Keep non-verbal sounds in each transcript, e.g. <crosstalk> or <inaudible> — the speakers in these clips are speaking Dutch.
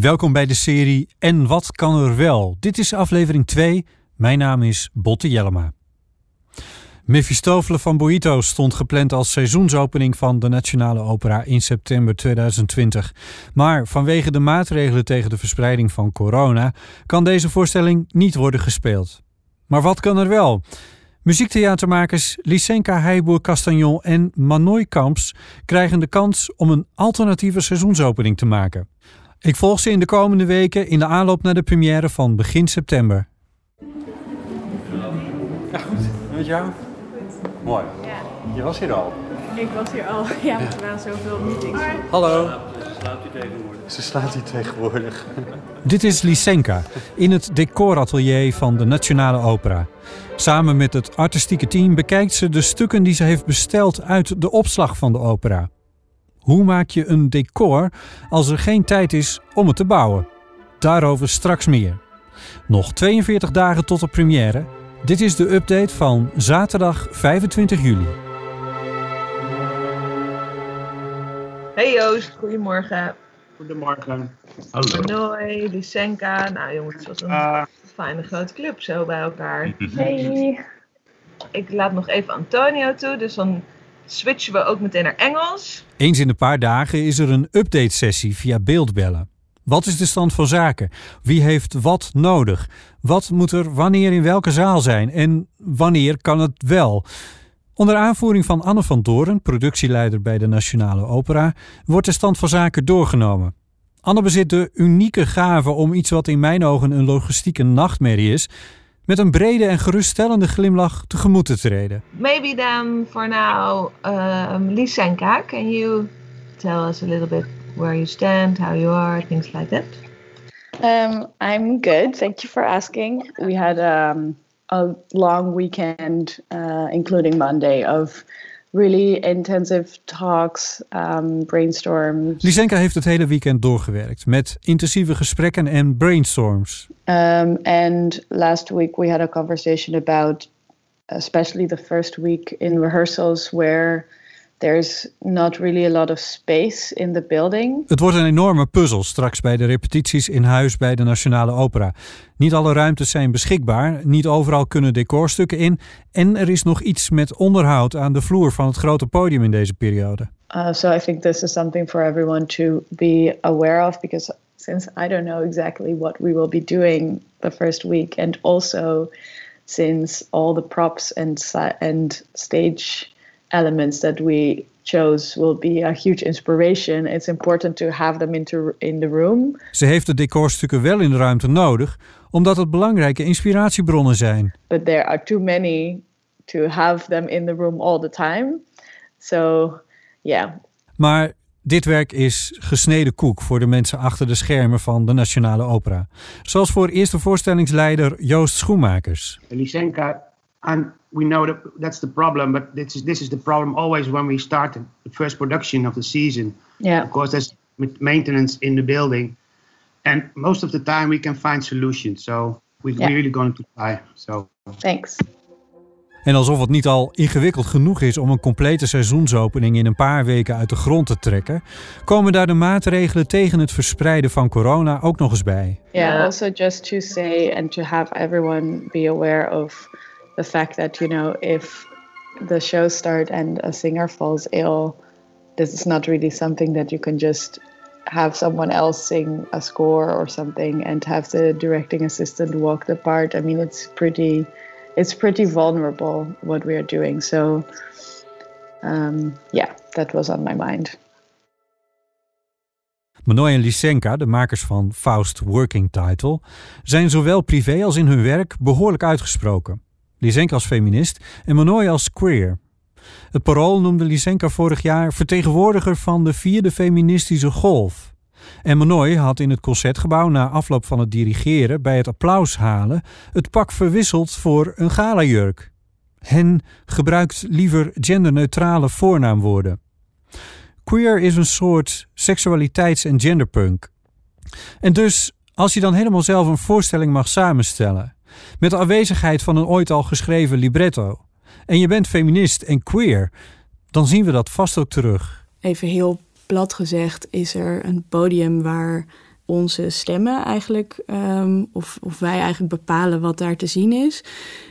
Welkom bij de serie En wat kan er wel? Dit is aflevering 2. Mijn naam is Botte Jellema. Mephistofele van Boito stond gepland als seizoensopening van de Nationale Opera in september 2020. Maar vanwege de maatregelen tegen de verspreiding van corona kan deze voorstelling niet worden gespeeld. Maar wat kan er wel? Muziektheatermakers Lysenka Heiboer Castagnon en Manoy Kamps krijgen de kans om een alternatieve seizoensopening te maken. Ik volg ze in de komende weken in de aanloop naar de première van begin september. Ja, goed. Met jou? Mooi. Ja, Je was hier al. ik was hier al. Ja, er waren zoveel meetings. Hallo. Ze slaat hier tegenwoordig. Dit is Lysenka in het decoratelier van de Nationale Opera. Samen met het artistieke team bekijkt ze de stukken die ze heeft besteld uit de opslag van de opera. Hoe maak je een decor als er geen tijd is om het te bouwen? Daarover straks meer. Nog 42 dagen tot de première. Dit is de update van zaterdag 25 juli. Hey Joost, goedemorgen. Goedemorgen. Hallo. Manoy, Lysenka. Nou jongens, het was een Ah, fijne grote club zo bij elkaar. Hey. Ik laat nog even Antonio toe, dus dan switchen we ook meteen naar Engels. Eens in een paar dagen is er een update-sessie via beeldbellen. Wat is de stand van zaken? Wie heeft wat nodig? Wat moet er wanneer in welke zaal zijn? En wanneer kan het wel? Onder aanvoering van Anne van Doorn, productieleider bij de Nationale Opera, wordt de stand van zaken doorgenomen. Anne bezit de unieke gave om iets wat in mijn ogen een logistieke nachtmerrie is, met een brede en geruststellende glimlach tegemoet te treden. Maybe then for now, um, Lysenka, can you tell us a little bit where you stand, how you are, things like that? Um, I'm good. Thank you for asking. We had um, a long weekend, uh, including Monday, of really intensive talks, um, brainstorms. Lysenka heeft het hele weekend doorgewerkt met intensieve gesprekken en brainstorms. Um, and last week we had a conversation about, especially the first week in rehearsals, where there's not really a lot of space in the building. Het wordt een enorme puzzel straks bij de repetities in huis bij de Nationale Opera. Niet alle ruimtes zijn beschikbaar, niet overal kunnen decorstukken in en er is nog iets met onderhoud aan de vloer van het grote podium in deze periode. Uh, so I think this is something for everyone to be aware of because since I don't know exactly what we will be doing the first week, and also since all the props and and stage elements that we chose will be a huge inspiration, it's important to have them into in the room. Ze heeft de decorstukken wel in de ruimte nodig, omdat het belangrijke inspiratiebronnen zijn. But there are too many to have them in the room all the time. So, yeah, Maar dit werk is gesneden koek voor de mensen achter de schermen van de Nationale Opera. Zoals voor eerste voorstellingsleider Joost Schoenmakers. Lysenka, and we know that that's the problem, but this is this is the problem always when we start the first production of the season. yeah. Of course, there's ma- maintenance in the building, and most of the time we can find solutions. So Yeah. we're really going to try. So Thanks. En alsof het niet al ingewikkeld genoeg is om een complete seizoensopening in een paar weken uit de grond te trekken, komen daar de maatregelen tegen het verspreiden van corona ook nog eens bij. Yeah, Yeah. also just to say and to have everyone be aware of the fact that, you know, if the show start and a singer falls ill, this is not really something that you can just have someone else sing a score or something and have the directing assistant walk the part. I mean, it's pretty it's pretty vulnerable what we are doing. So um, yeah, that was on my mind. Manoy en Lysenka, de makers van Faust Working Title, zijn zowel privé als in hun werk behoorlijk uitgesproken. Lysenka als feminist en Manoy als queer. Het Parool noemde Lysenka vorig jaar vertegenwoordiger van de vierde feministische golf. En Manoy had in het concertgebouw na afloop van het dirigeren bij het applaus halen het pak verwisseld voor een galajurk. Hen gebruikt liever genderneutrale voornaamwoorden. Queer is een soort seksualiteits- en genderpunk. En dus, als je dan helemaal zelf een voorstelling mag samenstellen, met de aanwezigheid van een ooit al geschreven libretto, en je bent feminist en queer, dan zien we dat vast ook terug. Even heel plat gezegd is er een podium waar onze stemmen eigenlijk, ehm, of, of wij eigenlijk bepalen wat daar te zien is.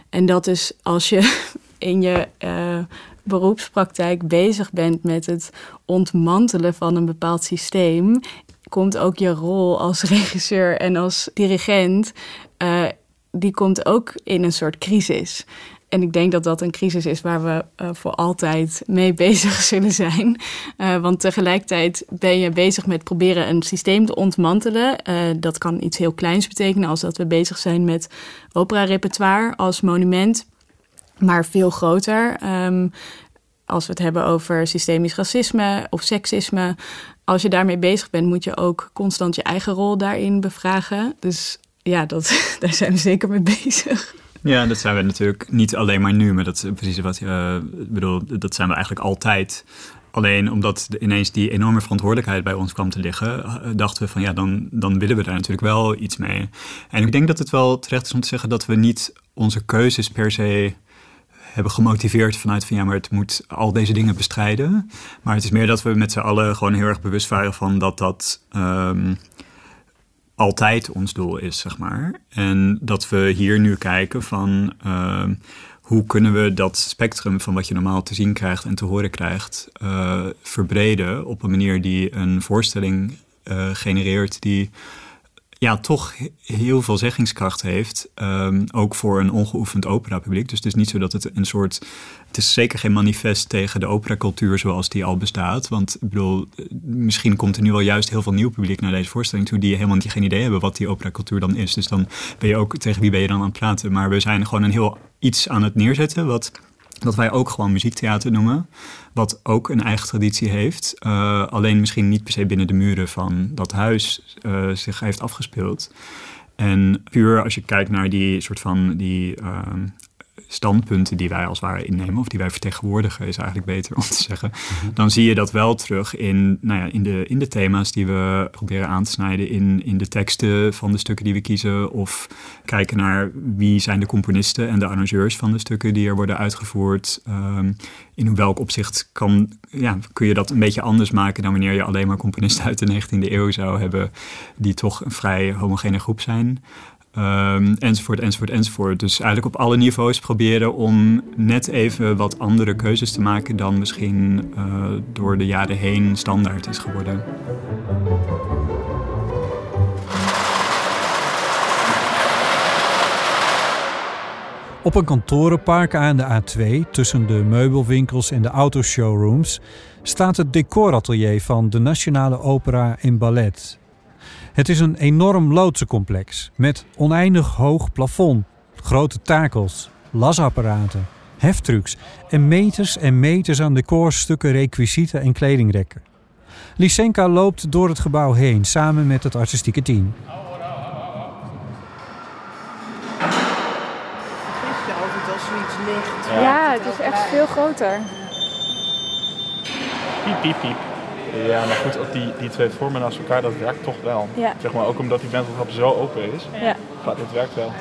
En dat is als je <laughs> in je uh, beroepspraktijk bezig bent met het ontmantelen van een bepaald systeem, komt ook je rol als <laughs> regisseur en als dirigent, uh, die komt ook in een soort crisis. En ik denk dat dat een crisis is waar we uh, voor altijd mee <laughs> bezig zullen zijn. Uh, want tegelijkertijd ben je bezig met proberen een systeem te ontmantelen. Uh, dat kan iets heel kleins betekenen, als dat we bezig zijn met opera-repertoire als monument. Maar veel groter. Um, als we het hebben over systemisch racisme of seksisme. Als je daarmee bezig bent, moet je ook constant je eigen rol daarin bevragen. Dus ja, dat, <laughs> daar zijn we zeker mee bezig. Ja, dat zijn we natuurlijk niet alleen maar nu, maar dat is precies wat je uh, bedoel, dat zijn we eigenlijk altijd. Alleen omdat ineens die enorme verantwoordelijkheid bij ons kwam te liggen, dachten we van ja, dan, dan willen we daar natuurlijk wel iets mee. En ik denk dat het wel terecht is om te zeggen dat we niet onze keuzes per se hebben gemotiveerd vanuit van ja, maar het moet al deze dingen bestrijden. Maar het is meer dat we met z'n allen gewoon heel erg bewust waren van dat dat. Um, altijd ons doel is, zeg maar. En dat we hier nu kijken van uh, hoe kunnen we dat spectrum van wat je normaal te zien krijgt en te horen krijgt, uh, verbreden op een manier die een voorstelling uh, genereert die ja, toch heel veel zeggingskracht heeft. Um, ook voor een ongeoefend operapubliek. Dus het is niet zo dat het een soort. Het is zeker geen manifest tegen de operacultuur zoals die al bestaat. Want ik bedoel, misschien komt er nu wel juist heel veel nieuw publiek naar deze voorstelling toe. die helemaal geen idee hebben wat die operacultuur dan is. Dus dan ben je ook tegen wie ben je dan aan het praten. Maar we zijn gewoon een heel iets aan het neerzetten. wat dat wij ook gewoon muziektheater noemen. Wat ook een eigen traditie heeft. Uh, alleen misschien niet per se binnen de muren van dat huis uh, zich heeft afgespeeld. En puur als je kijkt naar die soort van die uh, standpunten die wij als ware innemen, of die wij vertegenwoordigen, is eigenlijk beter om te zeggen. Mhm. Dan zie je dat wel terug in, nou ja, in, de, in de thema's die we proberen aan te snijden, in, in de teksten van de stukken die we kiezen, of kijken naar wie zijn de componisten en de arrangeurs van de stukken die er worden uitgevoerd. Um, in welk opzicht kan, ja, kun je dat een beetje anders maken dan wanneer je alleen maar componisten uit de 19e eeuw zou hebben, die toch een vrij homogene groep zijn. Um, enzovoort, enzovoort, enzovoort. Dus eigenlijk op alle niveaus proberen om net even wat andere keuzes te maken dan misschien uh, door de jaren heen standaard is geworden. Op een kantorenpark aan de A2, tussen de meubelwinkels en de autoshowrooms, staat het decoratelier van de Nationale Opera en Ballet. Het is een enorm loodsencomplex met oneindig hoog plafond, grote takels, lasapparaten, heftrucks en meters en meters aan decorstukken, requisieten en kledingrekken. Lysenka loopt door het gebouw heen samen met het artistieke team. Ja, het is echt veel groter. Piep, piep, piep. Ja, maar goed, die, die twee vormen naast elkaar, dat werkt toch wel. Ja. Zeg maar, ook omdat die wenteltrap zo open is. Ja. Gaat, het werkt wel.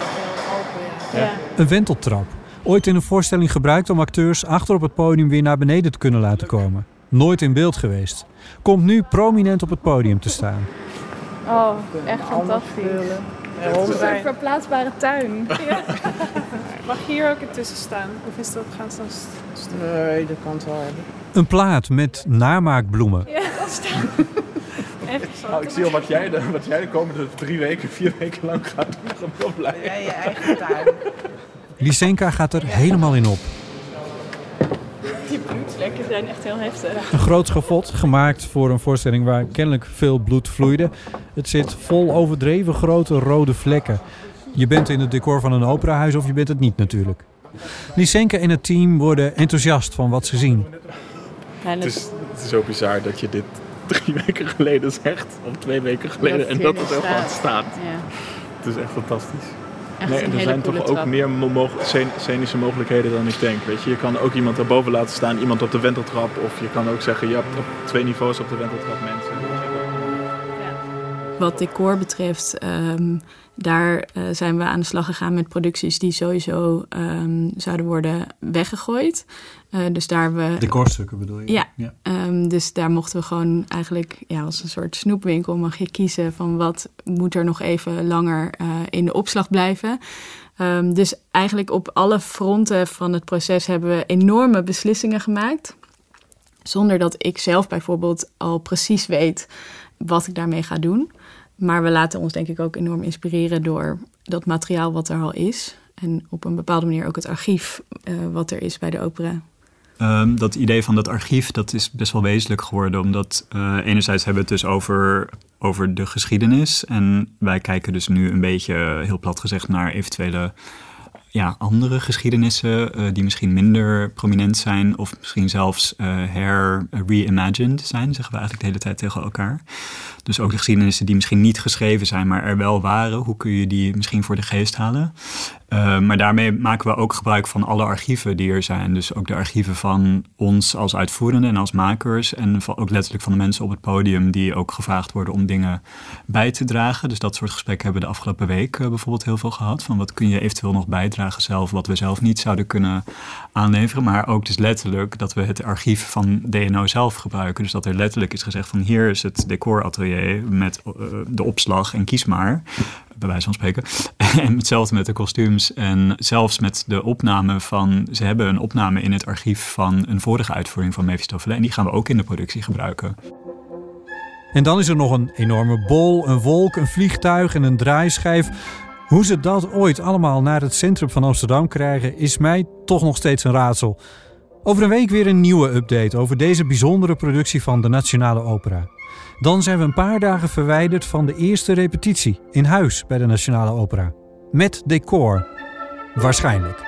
Ja. Een wenteltrap. Ooit in een voorstelling gebruikt om acteurs achter op het podium weer naar beneden te kunnen laten komen. Nooit in beeld geweest. Komt nu prominent op het podium te staan. Oh, echt fantastisch. Ja, Het is een verplaatsbare tuin. <laughs> Ja. Mag hier ook ertussen staan? Of is dat gaan staan? Nee, dat kan het wel hebben. Een plaat met namaakbloemen. Ja, dat staat. <laughs> Echt zo. Nou, ik zie al wat jij, de, wat jij de komende drie weken, vier weken lang gaat doen. Blij. Ja, je eigen tuin. Lysenka gaat er helemaal in op. Die zijn echt heel heftig. Een groot schavot, gemaakt voor een voorstelling waar kennelijk veel bloed vloeide. Het zit vol overdreven grote rode vlekken. Je bent in het decor van een operahuis of je bent het niet natuurlijk. Lysenka en het team worden enthousiast van wat ze zien. Ja, Het is, het is zo bizar dat je dit drie weken geleden zegt, of twee weken geleden, Dat en dat het er gewoon staat. staat. Ja. Het is echt fantastisch. Echt Nee, een er zijn toch ook meer mo- scen- scenische mogelijkheden dan ik denk. Weet je? je kan ook iemand daarboven laten staan, iemand op de wenteltrap. Of je kan ook zeggen, je hebt op twee niveaus op de wenteltrap mensen. Wat decor betreft, ehm, daar eh, zijn we aan de slag gegaan met producties die sowieso ehm, zouden worden weggegooid. Uh, dus daar we. Decorstukken bedoel je? Ja. Ehm, dus daar mochten we gewoon eigenlijk, ja, als een soort snoepwinkel mag je kiezen van wat moet er nog even langer uh, in de opslag blijven. Dus eigenlijk op alle fronten van het proces hebben we enorme beslissingen gemaakt. Zonder dat ik zelf bijvoorbeeld al precies weet wat ik daarmee ga doen. Maar we laten ons denk ik ook enorm inspireren door dat materiaal wat er al is. En op een bepaalde manier ook het archief uh, wat er is bij de opera. Um, dat idee van dat archief, dat is best wel wezenlijk geworden. Omdat uh, enerzijds hebben we het dus over, over de geschiedenis. En wij kijken dus nu een beetje, heel plat gezegd, naar eventuele ja, andere geschiedenissen uh, die misschien minder prominent zijn of misschien zelfs uh, her reimagined zijn, zeggen we eigenlijk de hele tijd tegen elkaar. Dus ook de geschiedenissen die misschien niet geschreven zijn, maar er wel waren, hoe kun je die misschien voor de geest halen? Uh, maar daarmee maken we ook gebruik van alle archieven die er zijn. Dus ook de archieven van ons als uitvoerende en als makers. En ook letterlijk van de mensen op het podium die ook gevraagd worden om dingen bij te dragen. Dus dat soort gesprekken hebben we de afgelopen week uh, bijvoorbeeld heel veel gehad. Van wat kun je eventueel nog bijdragen zelf, wat we zelf niet zouden kunnen aanleveren. Maar ook dus letterlijk dat we het archief van DNO zelf gebruiken. Dus dat er letterlijk is gezegd van hier is het decoratelier met uh, de opslag en kies maar bij wijze van spreken. <laughs> en hetzelfde met de kostuums en zelfs met de opname van... Ze hebben een opname in het archief van een vorige uitvoering van Mephistopheles. En die gaan we ook in de productie gebruiken. En dan is er nog een enorme bol, een wolk, een vliegtuig en een draaischijf. Hoe ze dat ooit allemaal naar het centrum van Amsterdam krijgen, is mij toch nog steeds een raadsel. Over een week weer een nieuwe update over deze bijzondere productie van de Nationale Opera. Dan zijn we een paar dagen verwijderd van de eerste repetitie in huis bij de Nationale Opera. Met decor. Waarschijnlijk.